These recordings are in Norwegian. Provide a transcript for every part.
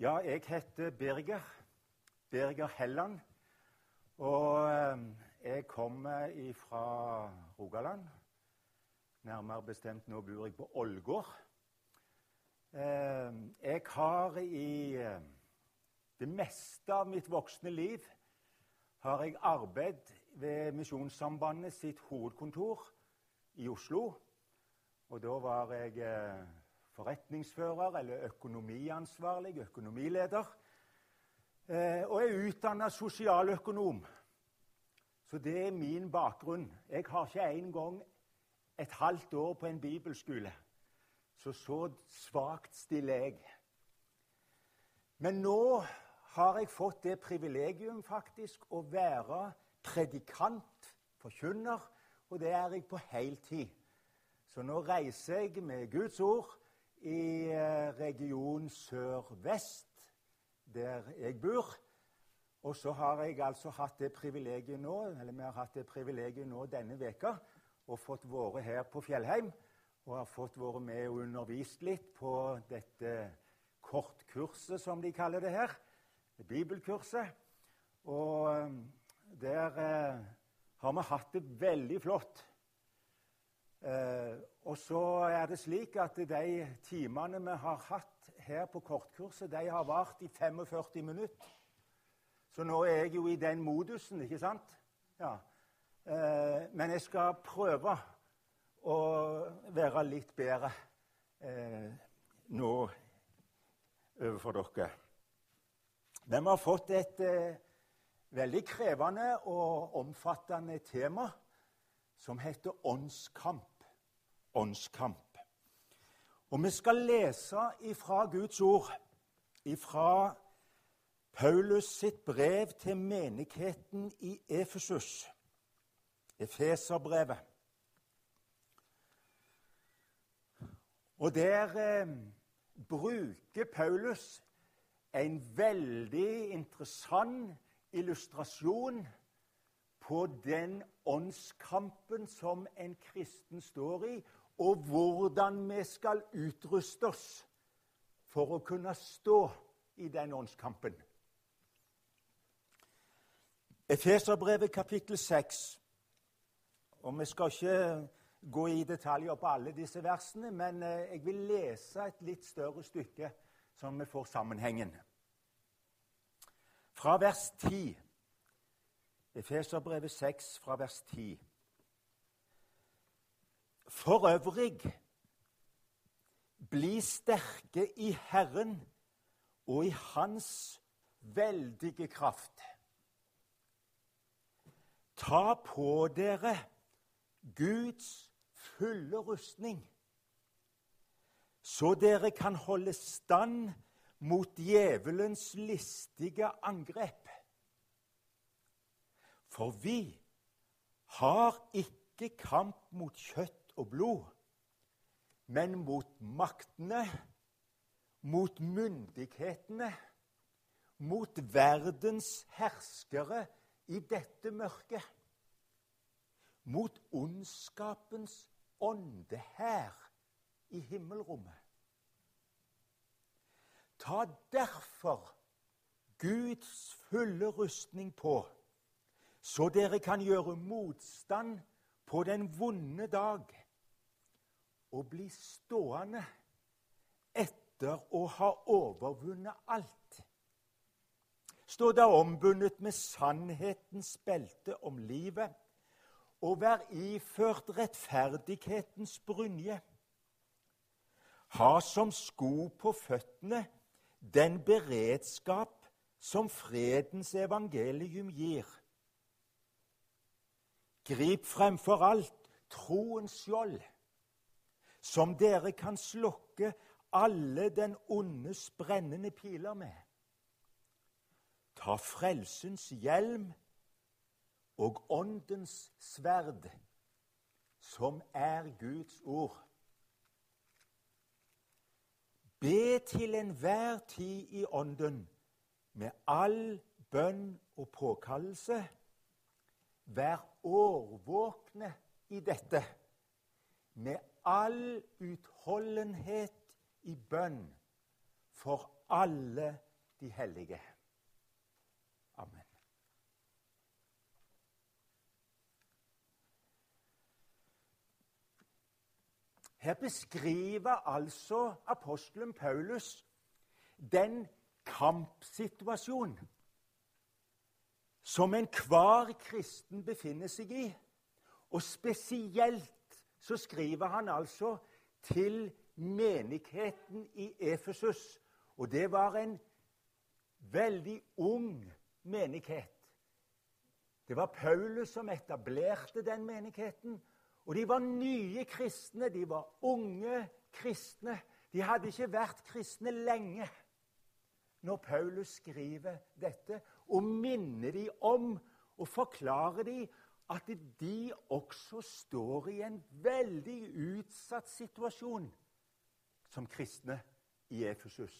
Ja, jeg heter Birger. Birger Helland. Og eh, jeg kommer fra Rogaland. Nærmere bestemt nå bor jeg på Ålgård. Eh, jeg har i eh, det meste av mitt voksne liv har jeg arbeidet ved Misjonssambandet sitt hovedkontor i Oslo. Og da var jeg eh, forretningsfører eller økonomiansvarlig, økonomileder. Eh, og er utdanna sosialøkonom. Så det er min bakgrunn. Jeg har ikke engang et halvt år på en bibelskole. Så så svakt stiller jeg. Men nå har jeg fått det privilegium faktisk å være predikant, forkynner, og det er jeg på heltid. Så nå reiser jeg med Guds ord i eh, region sør-vest, der jeg bor. Og så har jeg altså hatt det privilegiet nå, eller vi har hatt det privilegiet nå denne veka, og fått være her på Fjellheim og har fått være med og undervist litt på dette kortkurset, som de kaller det her. Bibelkurset. Og eh, der eh, har vi hatt det veldig flott. Eh, og så er det slik at de timene vi har hatt her på kortkurset, de har vart i 45 minutter. Så nå er jeg jo i den modusen, ikke sant? Ja. Eh, men jeg skal prøve å være litt bedre eh, nå overfor dere. Men vi har fått et eh, veldig krevende og omfattende tema som heter åndskamp åndskamp. Og vi skal lese ifra Guds ord, ifra Paulus sitt brev til menigheten i Efesus, Efeserbrevet. Og der eh, bruker Paulus en veldig interessant illustrasjon på den åndskampen som en kristen står i, og hvordan vi skal utruste oss for å kunne stå i den åndskampen. Efeserbrevet kapittel 6. Og Vi skal ikke gå i detaljer på alle disse versene, men eh, jeg vil lese et litt større stykke, så vi får sammenhengen. Fra vers 10. Efeserbrevet 6, fra vers 10. For øvrig, bli sterke i Herren og i Hans veldige kraft. Ta på dere Guds fulle rustning, så dere kan holde stand mot djevelens listige angrep. For vi har ikke kamp mot kjøtt og blod, men mot maktene, mot myndighetene, mot verdens herskere i dette mørket, mot ondskapens åndehær i himmelrommet. Ta derfor Guds fulle rustning på, så dere kan gjøre motstand på den vonde dag å bli stående etter å ha overvunnet alt. Stå da ombundet med sannhetens belte om livet, og vær iført rettferdighetens brynje. Ha som sko på føttene den beredskap som fredens evangelium gir. Grip fremfor alt troens skjold som dere kan slokke alle den ondes brennende piler med. Ta frelsens hjelm og åndens sverd, som er Guds ord. Be til enhver tid i ånden med all bønn og påkallelse. Vær årvåkne i dette med all utholdenhet i bønn for alle de hellige. Amen. Her beskriver altså apostelen Paulus den kampsituasjonen som enhver kristen befinner seg i. Og spesielt så skriver han altså til menigheten i Efesus. Og det var en veldig ung menighet. Det var Paulus som etablerte den menigheten. Og de var nye kristne, de var unge kristne. De hadde ikke vært kristne lenge når Paulus skriver dette, og minner de om og forklarer de at de også står i en veldig utsatt situasjon som kristne i Efesus.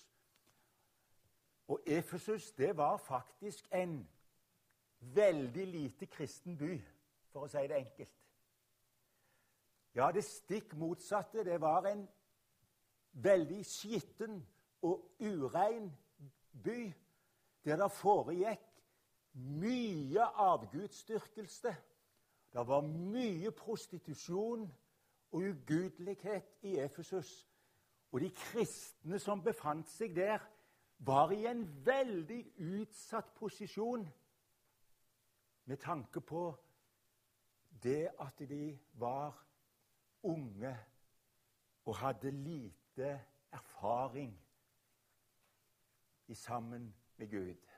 Og Efesus det var faktisk en veldig lite kristen by, for å si det enkelt. Ja, det stikk motsatte. Det var en veldig skitten og urein by der det foregikk mye avgudsdyrkelse. Det var mye prostitusjon og ugudelighet i Efesus. Og de kristne som befant seg der, var i en veldig utsatt posisjon med tanke på det at de var unge og hadde lite erfaring i sammen med Gud.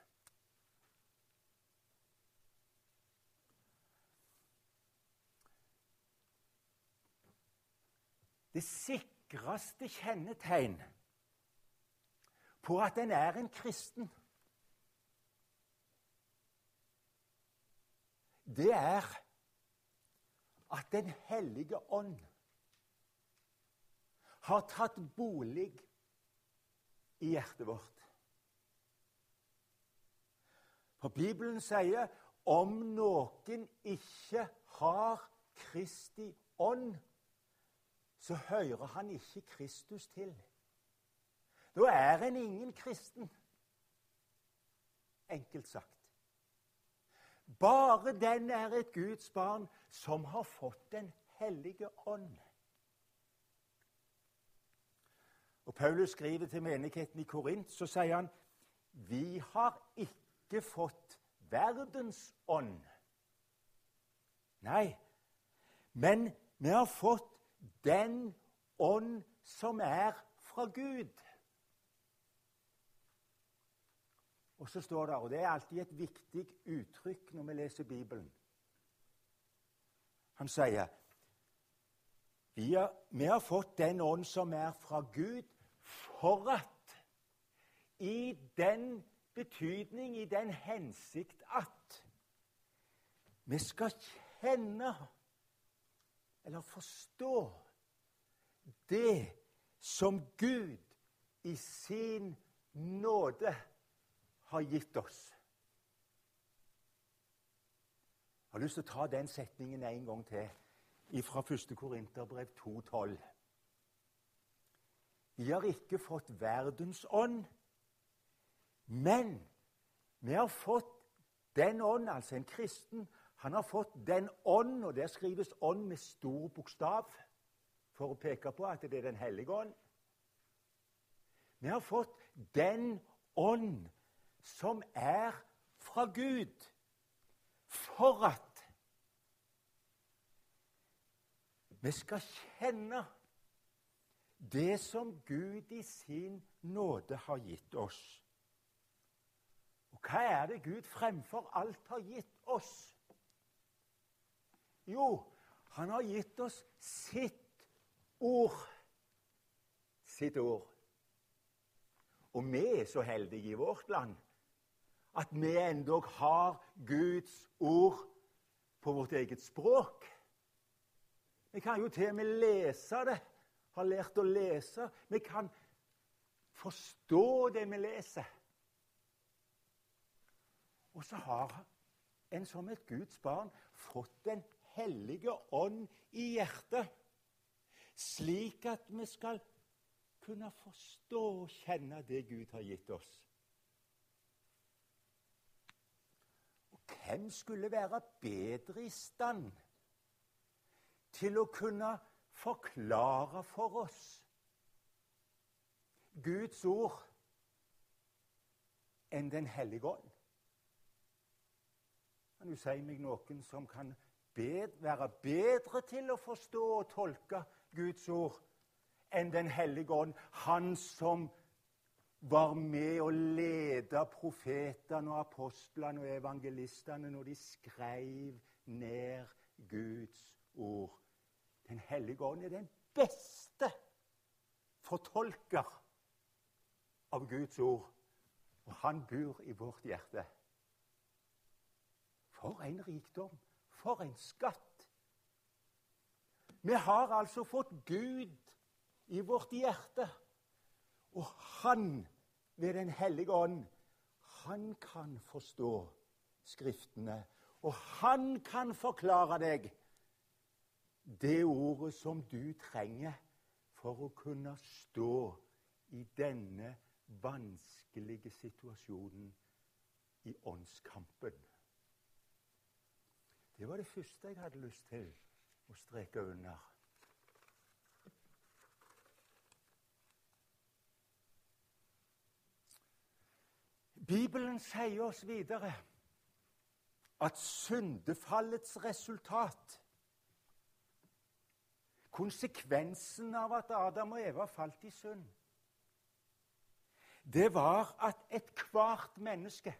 Det sikreste kjennetegn på at en er en kristen, det er at Den hellige ånd har tatt bolig i hjertet vårt. For Bibelen sier om noen ikke har Kristi ånd, så hører han ikke Kristus til. Da er en ingen kristen, enkelt sagt. Bare den er et Guds barn som har fått Den hellige ånd. Og Paulus skriver til menigheten i Korint, så sier han vi har ikke fått verdens ånd. Nei, men vi har fått den ånd som er fra Gud. Og så står det, og det er alltid et viktig uttrykk når vi leser Bibelen Han sier vi har, vi har fått den ånd som er fra Gud, for at i den betydning, i den hensikt at vi skal kjenne eller forstå det som Gud i sin nåde har gitt oss. Jeg har lyst til å ta den setningen en gang til fra 1. Korinterbrev 2,12. Vi har ikke fått verdens ånd, men vi har fått den ånd, altså en kristen. Han har fått den ånd, og der skrives ånd med stor bokstav for å peke på at det er Den hellige ånd. Vi har fått den ånd som er fra Gud, for at vi skal kjenne det som Gud i sin nåde har gitt oss. Og hva er det Gud fremfor alt har gitt oss? Jo, han har gitt oss sitt ord. Sitt ord. Og vi er så heldige i vårt land at vi endog har Guds ord på vårt eget språk. Vi kan jo til og med lese det, har lært å lese. Vi kan forstå det vi leser. Og så har en som et Guds barn fått Den hellige ånd i hjertet, slik at vi skal kunne forstå og kjenne det Gud har gitt oss. Og hvem skulle være bedre i stand til å kunne forklare for oss Guds ord enn Den hellige ånd? Kan du si meg noen som kan være bedre til å forstå og tolke Guds ord enn Den hellige ånd, han som var med og leda profetene og apostlene og evangelistene når de skrev ned Guds ord. Den hellige ånd er den beste fortolker av Guds ord, og han bor i vårt hjerte. For en rikdom! For en skatt! Vi har altså fått Gud i vårt hjerte. Og han, ved Den hellige ånd, han kan forstå Skriftene. Og han kan forklare deg det ordet som du trenger for å kunne stå i denne vanskelige situasjonen i åndskampen. Det var det første jeg hadde lyst til å streke under. Bibelen sier oss videre at syndefallets resultat Konsekvensen av at Adam og Eva falt i synd, det var at ethvert menneske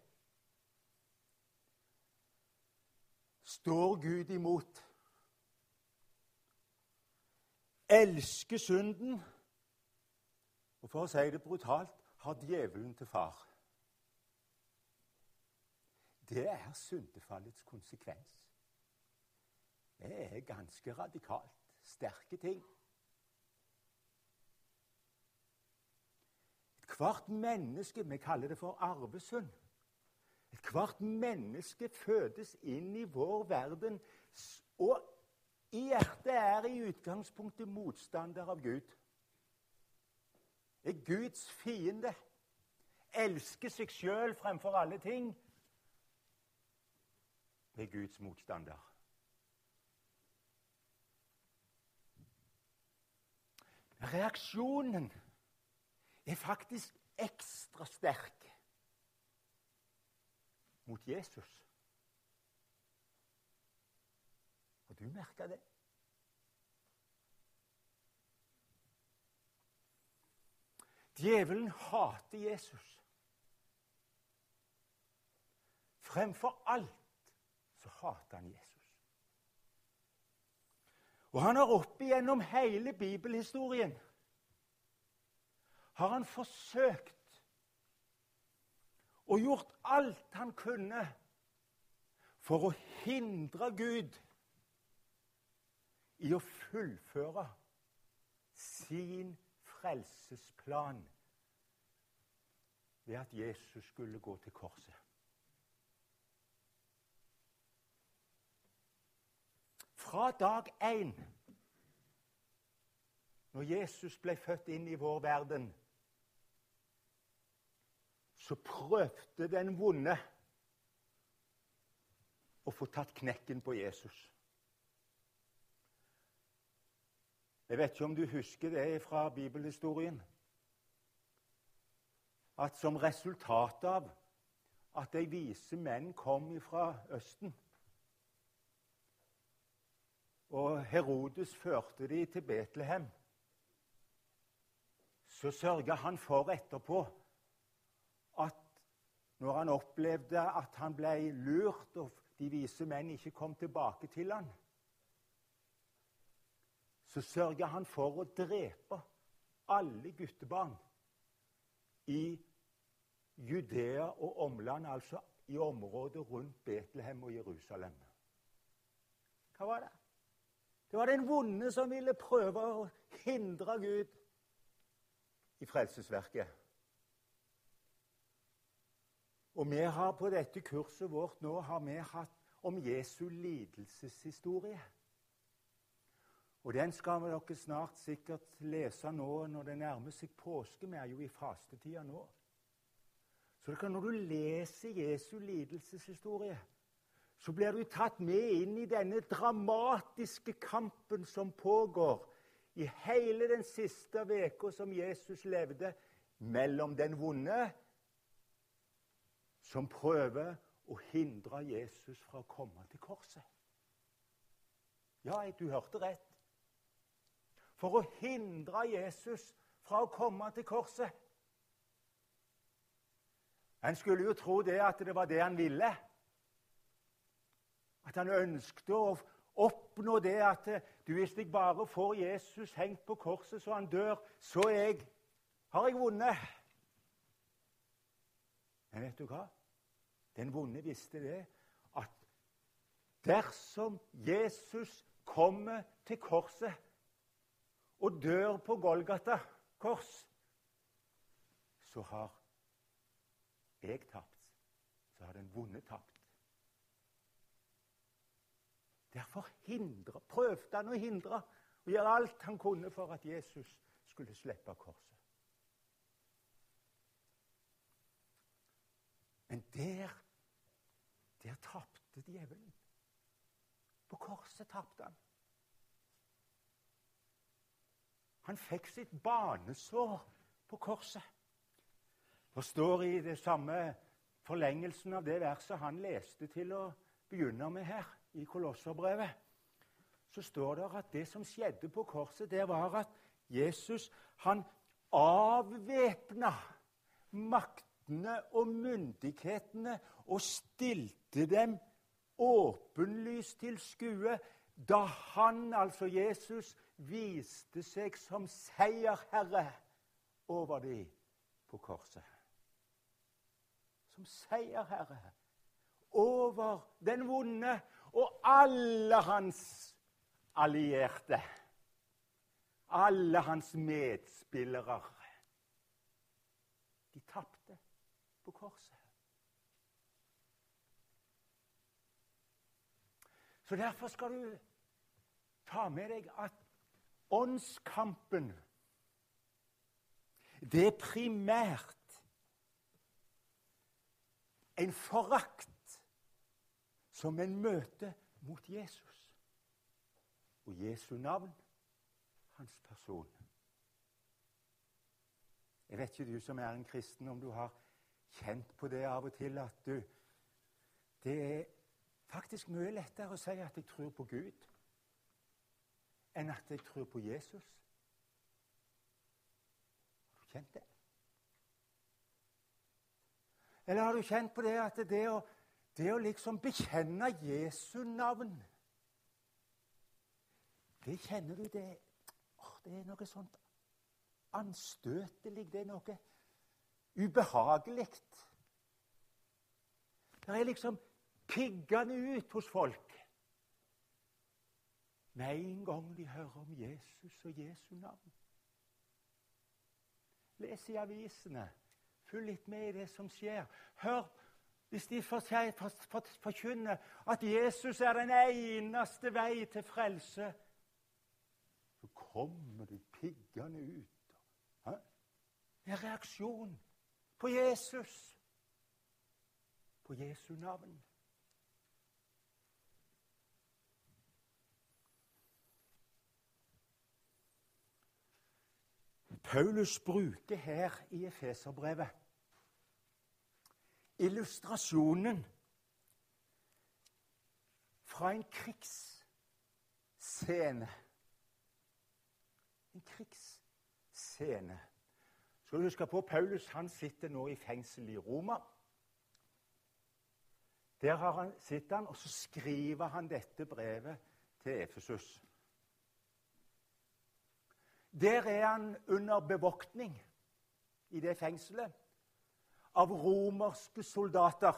står Gud imot. Elsker synden, og for å si det brutalt har djevelen til far. Det er syndefallets konsekvens. Det er ganske radikalt. Sterke ting. Ethvert menneske Vi kaller det for arvesynd. Ethvert menneske fødes inn i vår verden, og hjertet er i utgangspunktet motstander av Gud. Er Guds fiende. Elsker seg sjøl fremfor alle ting er Guds motstander. Reaksjonen er faktisk ekstra sterk mot Jesus. Har du merka det? Djevelen hater Jesus. Fremfor alt så hater han Jesus. Og han har opp igjennom hele bibelhistorien har han forsøkt og gjort alt han kunne for å hindre Gud i å fullføre sin frelsesplan ved at Jesus skulle gå til korset. Fra dag én, når Jesus ble født inn i vår verden, så prøvde den vonde å få tatt knekken på Jesus. Jeg vet ikke om du husker det fra bibelhistorien. At som resultat av at de vise menn kom fra Østen og Herodes førte de til Betlehem, så sørga han for etterpå at når han opplevde at han ble lurt, og de vise menn ikke kom tilbake til han, så sørga han for å drepe alle guttebarn i Judea og omland, altså i området rundt Betlehem og Jerusalem. Hva var det? Det var den vonde som ville prøve å hindre Gud i frelsesverket. Og vi har på dette kurset vårt nå har vi hatt om Jesu lidelseshistorie. Og Den skal dere snart sikkert lese nå når det nærmer seg påske. Vi er jo i fastetida nå. Så når du leser Jesu lidelseshistorie, så blir du tatt med inn i denne dramatiske kampen som pågår i hele den siste uka som Jesus levde, mellom den vonde, som prøver å hindre Jesus fra å komme til korset. Ja, du hørte rett. For å hindre Jesus fra å komme til korset. En skulle jo tro det at det var det han ville. At han ønsket å oppnå det at du, hvis jeg bare får Jesus hengt på korset så han dør, så jeg, har jeg vunnet. Men vet du hva? Den vonde visste det at dersom Jesus kommer til korset og dør på Golgata kors, så har jeg tapt. Så har den vonde tapt. Derfor hindre, prøvde han å hindre og gjøre alt han kunne for at Jesus skulle slippe korset. Men der, der tapte djevelen. På korset tapte han. Han fikk sitt banesår på korset. Det står i det samme forlengelsen av det verset han leste til å begynne med her i Kolosserbrevet, så står det at det som skjedde på korset, det var at Jesus han avvæpna maktene og myndighetene og stilte dem åpenlyst til skue da han, altså Jesus, viste seg som seierherre over dem på korset. Som seierherre over den vonde og alle hans allierte. Alle hans medspillere. De tapte på korset. Så derfor skal du ta med deg at åndskampen det er primært en forakt som en møte mot Jesus. Og Jesu navn, hans person. Jeg vet ikke, du som er en kristen, om du har kjent på det av og til at du Det er faktisk mye lettere å si at jeg tror på Gud, enn at jeg tror på Jesus. Har du kjent det? Eller har du kjent på det at det å det å liksom bekjenne Jesu navn Det kjenner du det Det er noe sånt anstøtelig. Det er noe ubehagelig. Det er liksom piggende ut hos folk med en gang de hører om Jesus og Jesu navn. Les i avisene. Følg litt med i det som skjer. Hør hvis de forkynner at Jesus er den eneste vei til frelse, så kommer de piggende ut. Hæ? er reaksjon på Jesus, på Jesu navn. Paulus bruker her i Efeserbrevet illustrasjonen fra en krigsscene. En krigsscene. Skal du huske på Paulus han sitter nå i fengsel i Roma. Der han, sitter han, og så skriver han dette brevet til Efesus. Der er han under bevoktning i det fengselet av romerske soldater.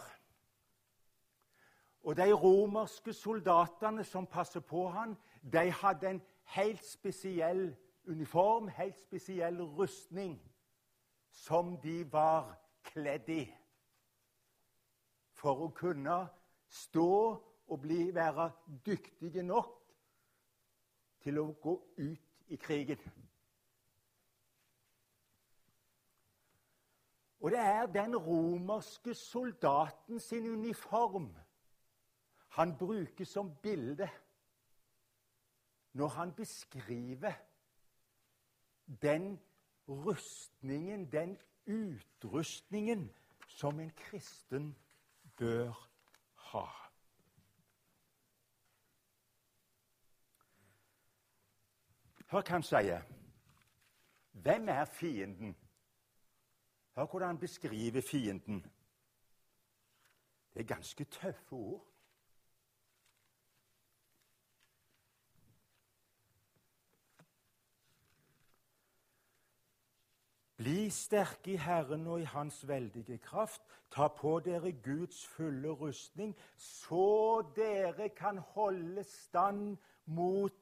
Og de romerske soldatene som passer på han, de hadde en helt spesiell uniform, helt spesiell rustning, som de var kledd i. For å kunne stå og bli, være dyktige nok til å gå ut i krigen. Og det er den romerske soldaten sin uniform han bruker som bilde når han beskriver den rustningen, den utrustningen, som en kristen bør ha. Hør hva han sier. Hvem er fienden? Hør hvordan han beskriver fienden. Det er ganske tøffe ord. Bli sterke i Herren og i Hans veldige kraft. Ta på dere Guds fulle rustning, så dere kan holde stand mot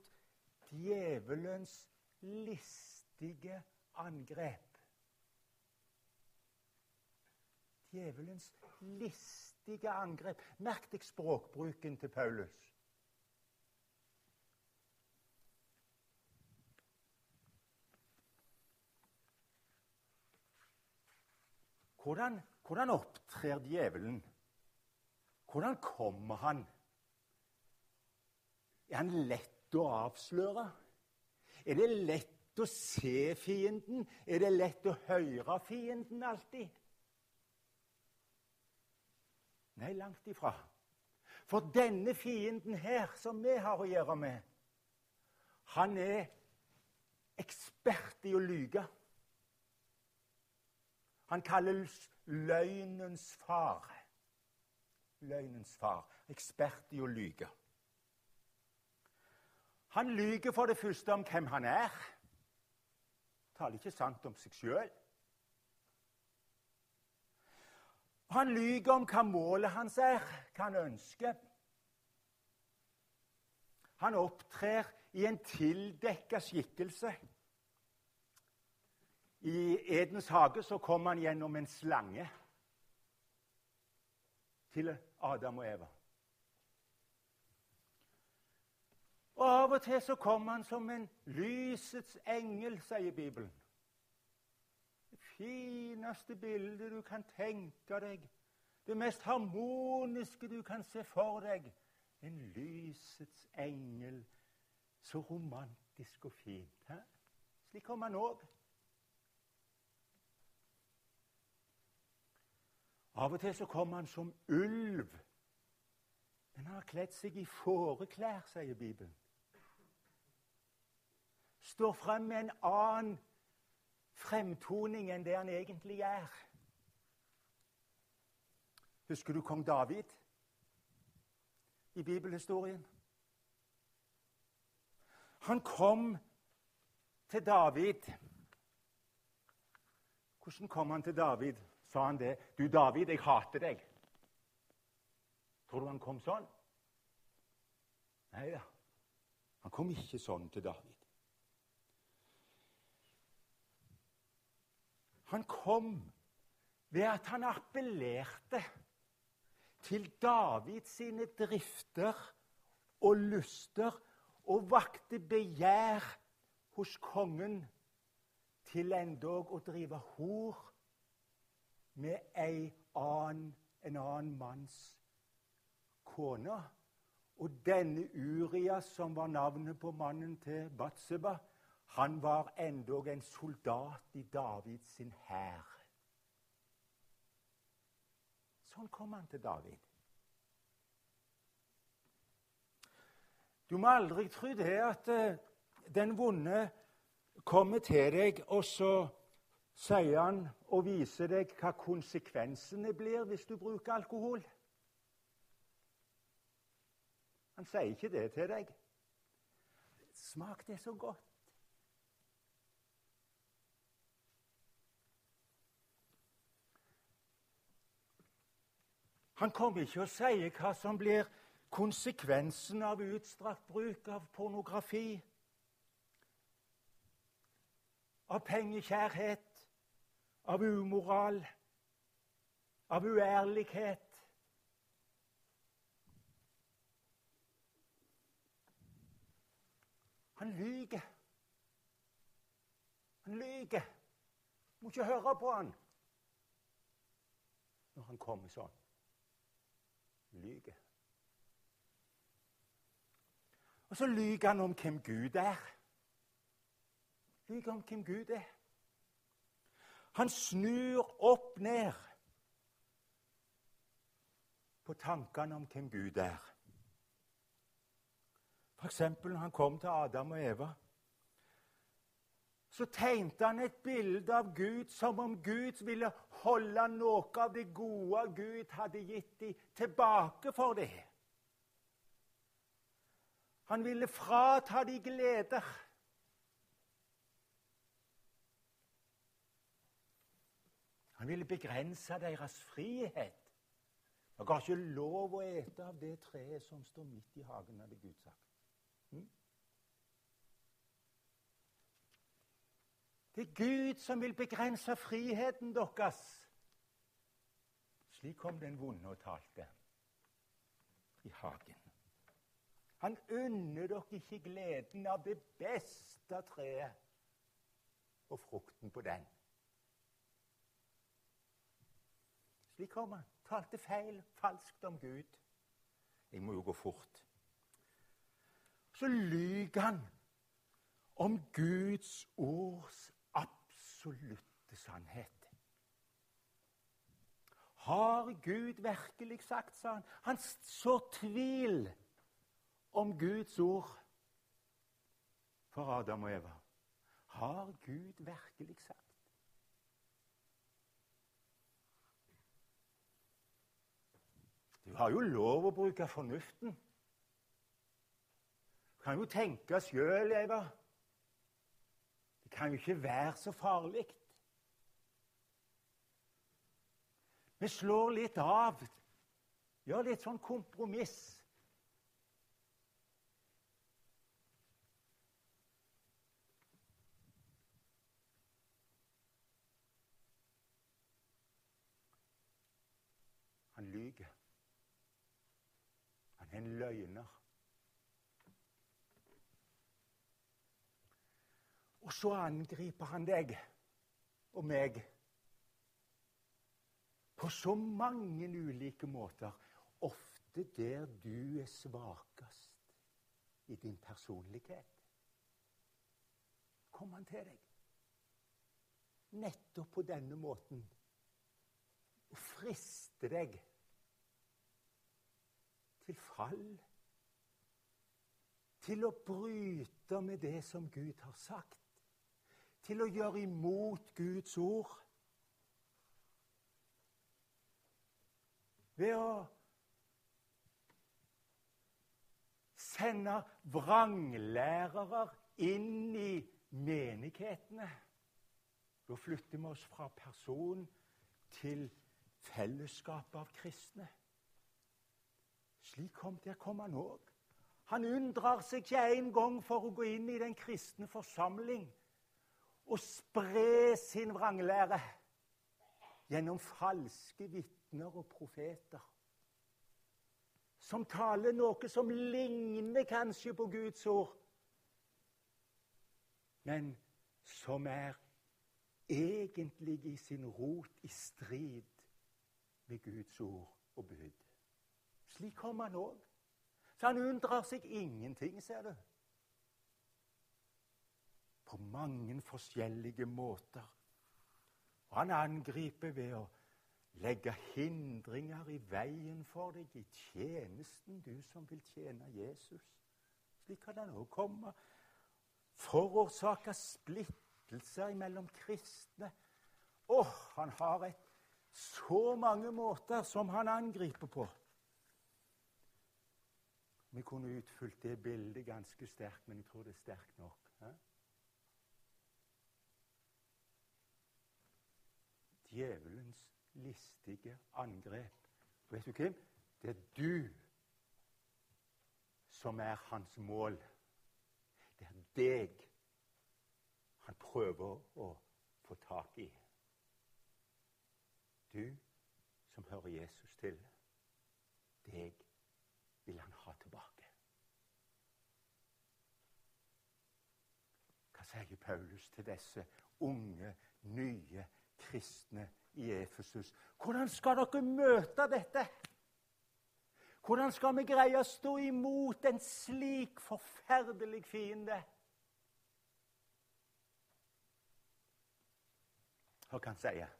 djevelens listige angrep. Djevelens listige angrep. Merk deg språkbruken til Paulus. Hvordan, hvordan opptrer djevelen? Hvordan kommer han? Er han lett å avsløre? Er det lett å se fienden? Er det lett å høre fienden alltid? Nei, langt ifra. For denne fienden her, som vi har å gjøre med, han er ekspert i å lyge. Han kalles løgnens far. Løgnens far. Ekspert i å lyge. Han lyger for det første om hvem han er. Taler ikke sant om seg sjøl. Han lyger om hva målet hans er, hva han ønsker. Han opptrer i en tildekka skikkelse. I Edens hage så kom han gjennom en slange til Adam og Eva. Og Av og til så kom han som en lysets engel, sier Bibelen. Det fineste bildet du kan tenke deg. Det mest harmoniske du kan se for deg. En lysets engel. Så romantisk og fint. Hæ? Slik kom han òg. Av og til så kom han som ulv. Men han har kledd seg i fåreklær, sier Bibelen. Står frem med en annen fremtoning enn det han egentlig er. Husker du kong David i bibelhistorien? Han kom til David. Hvordan kom han til David? Sa han det. 'Du, David, jeg hater deg.' Tror du han kom sånn? Nei da. Han kom ikke sånn til David. Han kom ved at han appellerte til Davids sine drifter og lyster og vakte begjær hos kongen til endog å drive hor med annen, en annen manns kone. Og denne Uria, som var navnet på mannen til Batseba, han var endog en soldat i Davids sin hær. Sånn kom han til David. Du må aldri tro det at uh, den vonde kommer til deg, og så sier han og viser deg hva konsekvensene blir hvis du bruker alkohol. Han sier ikke det til deg. Smak det så godt. Han kommer ikke og sier hva som blir konsekvensen av utstrakt bruk av pornografi, av pengekjærhet, av umoral, av uærlighet. Han lyver. Han lyver. Må ikke høre på han når han kommer sånn. Lyver. Og så lyver han om hvem Gud er. Lyver om hvem Gud er. Han snur opp ned på tankene om hvem Gud er. F.eks. når han kom til Adam og Eva. Så tegnte han et bilde av Gud som om Gud ville holde noe av det gode Gud hadde gitt dem, tilbake for dem. Han ville frata dem gleder. Han ville begrense deres frihet. Dere har ikke lov å ete av det treet som står midt i hagen, hadde Gud sagt. Hm? Det er Gud som vil begrense friheten deres. Slik kom den vonde og talte i hagen. Han unner dere ikke gleden av det beste treet og frukten på den. Slik kom og Talte feil, falskt om Gud. Jeg må jo gå fort. Så lyver han om Guds ords absolutte sannhet. Har Gud virkelig sagt, sa han. Han sår tvil om Guds ord for Adam og Eva. Har Gud virkelig sagt? Du har jo lov å bruke fornuften. Du kan jo tenke sjøl, Eva Det kan jo ikke være så farlig. Vi slår litt av, gjør litt sånn kompromiss. Han lyver. Han er en løgner. Og så angriper han deg og meg på så mange ulike måter. Ofte der du er svakest i din personlighet. Kom han til deg. Nettopp på denne måten. Og friste deg til fall. Til å bryte med det som Gud har sagt til å gjøre imot Guds ord. Ved å sende vranglærere inn i menighetene. Da flytter vi oss fra person til fellesskap av kristne. Slik kom der kom han òg. Han unndrar seg ikke engang for å gå inn i den kristne forsamling og spre sin vranglære gjennom falske vitner og profeter. Som taler noe som ligner kanskje på Guds ord, men som er egentlig i sin rot i strid med Guds ord og bud. Slik kom han òg. Så han unndrar seg ingenting, ser du på mange forskjellige måter. Og han angriper ved å legge hindringer i veien for deg i tjenesten, du som vil tjene Jesus. Slik kan han òg komme. Forårsake splittelser mellom kristne. Åh, oh, han har et så mange måter som han angriper på. Vi kunne utfylt det bildet ganske sterkt, men jeg tror det er sterkt nok. djevelens listige angrep. Vet du hvem? Det er du som er hans mål. Det er deg han prøver å få tak i. Du som hører Jesus til. Deg vil han ha tilbake. Hva sier Paulus til disse unge, nye kristne i Efesus. Hvordan skal dere møte dette? Hvordan skal vi greie å stå imot en slik forferdelig fiende? Hva kan jeg si?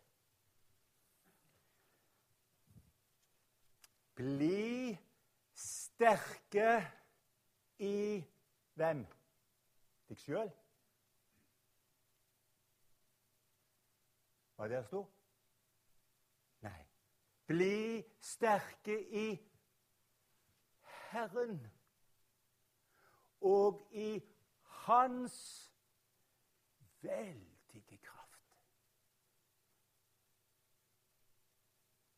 Bli sterke i hvem? Deg sjøl? Var det det sto? Nei. Bli sterke i Herren og i Hans veldige kraft.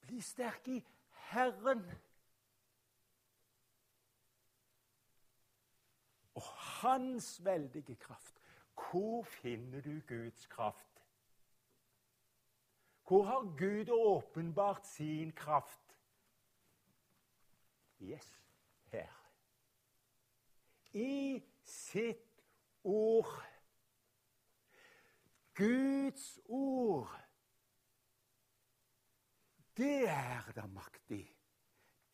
Bli sterke i Herren. Og Hans veldige kraft. Hvor finner du Guds kraft? Hvor har Gud åpenbart sin kraft? Yes, her. I sitt ord. Guds ord. Det er da maktig.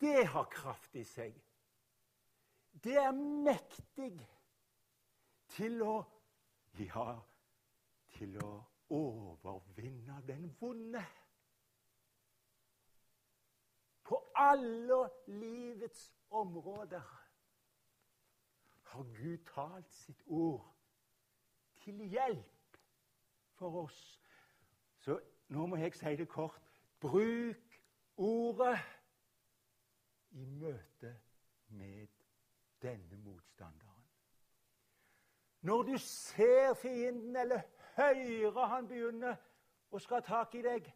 Det har kraft i seg. Det er mektig til å Ja, til å overvinne den vonde. På alle livets områder har Gud talt sitt ord til hjelp for oss. Så nå må jeg si det kort. Bruk ordet i møte med denne motstanderen. Når du ser fienden, eller hører han begynner å skal ha tak i deg,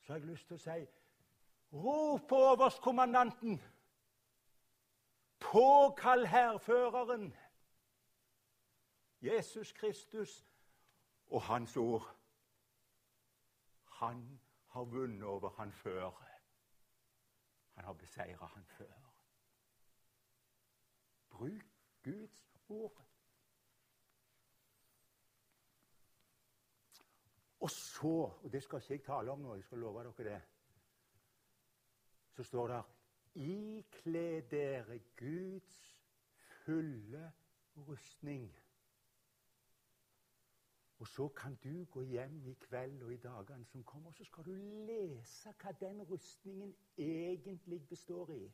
så har jeg lyst til å si Rop på overstkommandanten! Påkall hærføreren! Jesus Kristus og Hans ord. Han har vunnet over han før. Han har beseira han før. Bruk Guds ord. Og så, og det skal ikke jeg tale om nå, jeg skal love dere det, så står det Ikle dere Guds fulle rustning. Og så kan du gå hjem i kveld og i dagene som kommer, og så skal du lese hva den rustningen egentlig består i.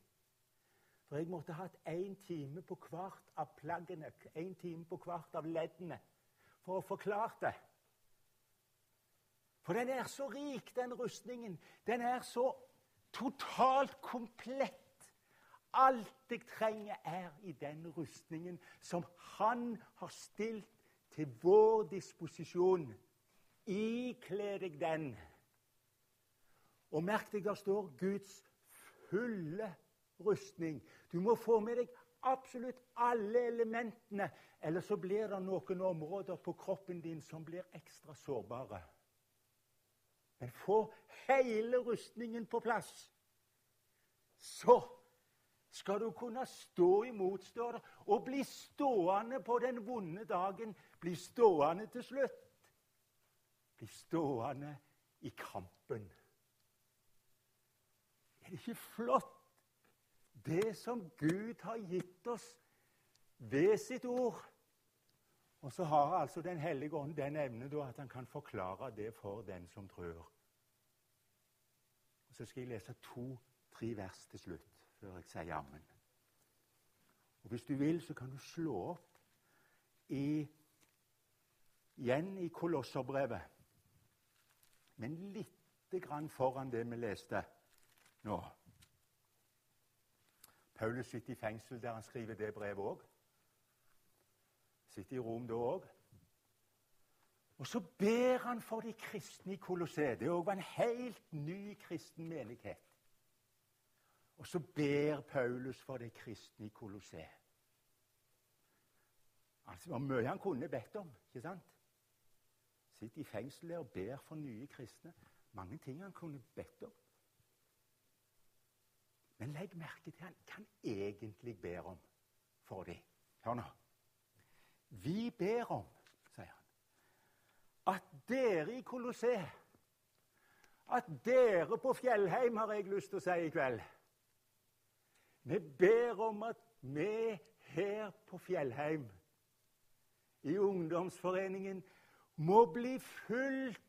For jeg måtte hatt én time på hvert av plaggene, én time på hvert av leddene, for å forklare det. For den er så rik, den rustningen. Den er så totalt komplett. Alt jeg trenger, er i den rustningen som Han har stilt til vår disposisjon. Ikle deg den. Og merk deg, der står Guds fulle rustning. Du må få med deg absolutt alle elementene, eller så blir det noen områder på kroppen din som blir ekstra sårbare. Men få hele rustningen på plass. Så skal du kunne stå imot, står det, og bli stående på den vonde dagen. Bli stående til slutt. Bli stående i kampen. Er det ikke flott, det som Gud har gitt oss ved sitt ord? Og så har altså Den hellige ånd den evnen at han kan forklare det for den som tror. Og Så skal jeg lese to-tre vers til slutt før jeg sier jammen. Og Hvis du vil, så kan du slå opp i, igjen i Kolosserbrevet, men lite grann foran det vi leste nå. Paulus sitter i fengsel der han skriver det brevet òg. Sitter i Rom da òg. Og så ber han for de kristne i Kolosseet. Det var en helt ny kristen menighet. Og så ber Paulus for de kristne i Kolosseet. Altså, det var mye han kunne bedt om. ikke sant? Sitter i fengsel og ber for nye kristne. Mange ting han kunne bedt om. Men legg merke til hva han egentlig ber om for dem. Hør nå. Vi ber om, sier han, at dere i Kolosseet At dere på Fjellheim, har jeg lyst til å si i kveld. Vi ber om at vi her på Fjellheim, i ungdomsforeningen, må bli fulgt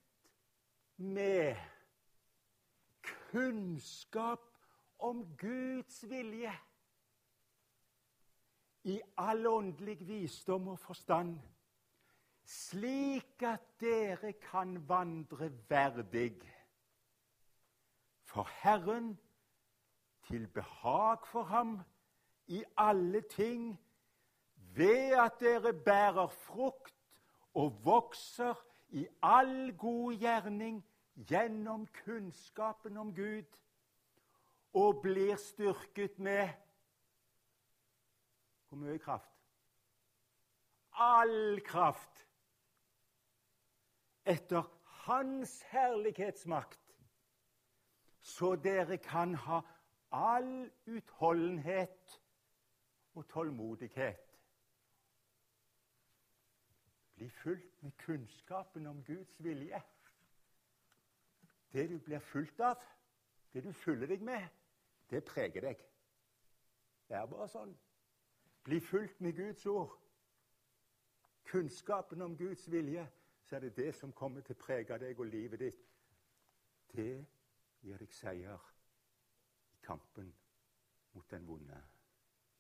med kunnskap om Guds vilje i all åndelig visdom og forstand, slik at dere kan vandre verdig. For Herren, til behag for ham i alle ting, ved at dere bærer frukt og vokser i all god gjerning gjennom kunnskapen om Gud, og blir styrket med Hvor mye kraft? All kraft etter Hans herlighetsmakt, så dere kan ha all utholdenhet og tålmodighet. Bli fulgt med kunnskapen om Guds vilje. Det du blir fulgt av, det du fyller deg med, det preger deg. Det er bare sånn. Bli fulgt med Guds ord. Kunnskapen om Guds vilje, så er det det som kommer til å prege deg og livet ditt. Det gir deg seier i kampen mot den vonde.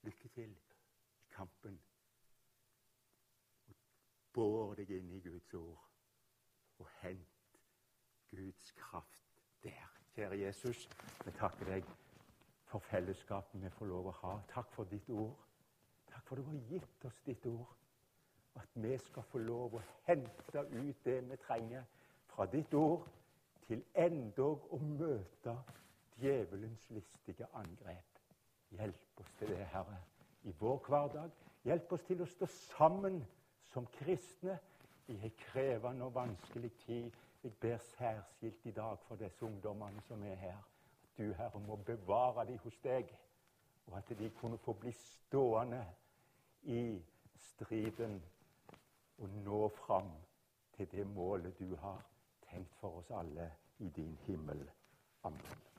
Lykke til i kampen. Bår deg inn i Guds ord og hent Guds kraft der. Kjære Jesus, vi takker deg for fellesskapet vi får lov å ha. Takk for ditt ord. For du har gitt oss ditt ord. At vi skal få lov å hente ut det vi trenger fra ditt ord, til endog å møte djevelens listige angrep. Hjelp oss til det, Herre, i vår hverdag. Hjelp oss til å stå sammen som kristne i en krevende og vanskelig tid jeg ber særskilt i dag for disse ungdommene som er her, at du, Herre, må bevare dem hos deg, og at de kunne få bli stående i striden og nå fram til det målet du har tenkt for oss alle i din himmel. Amen.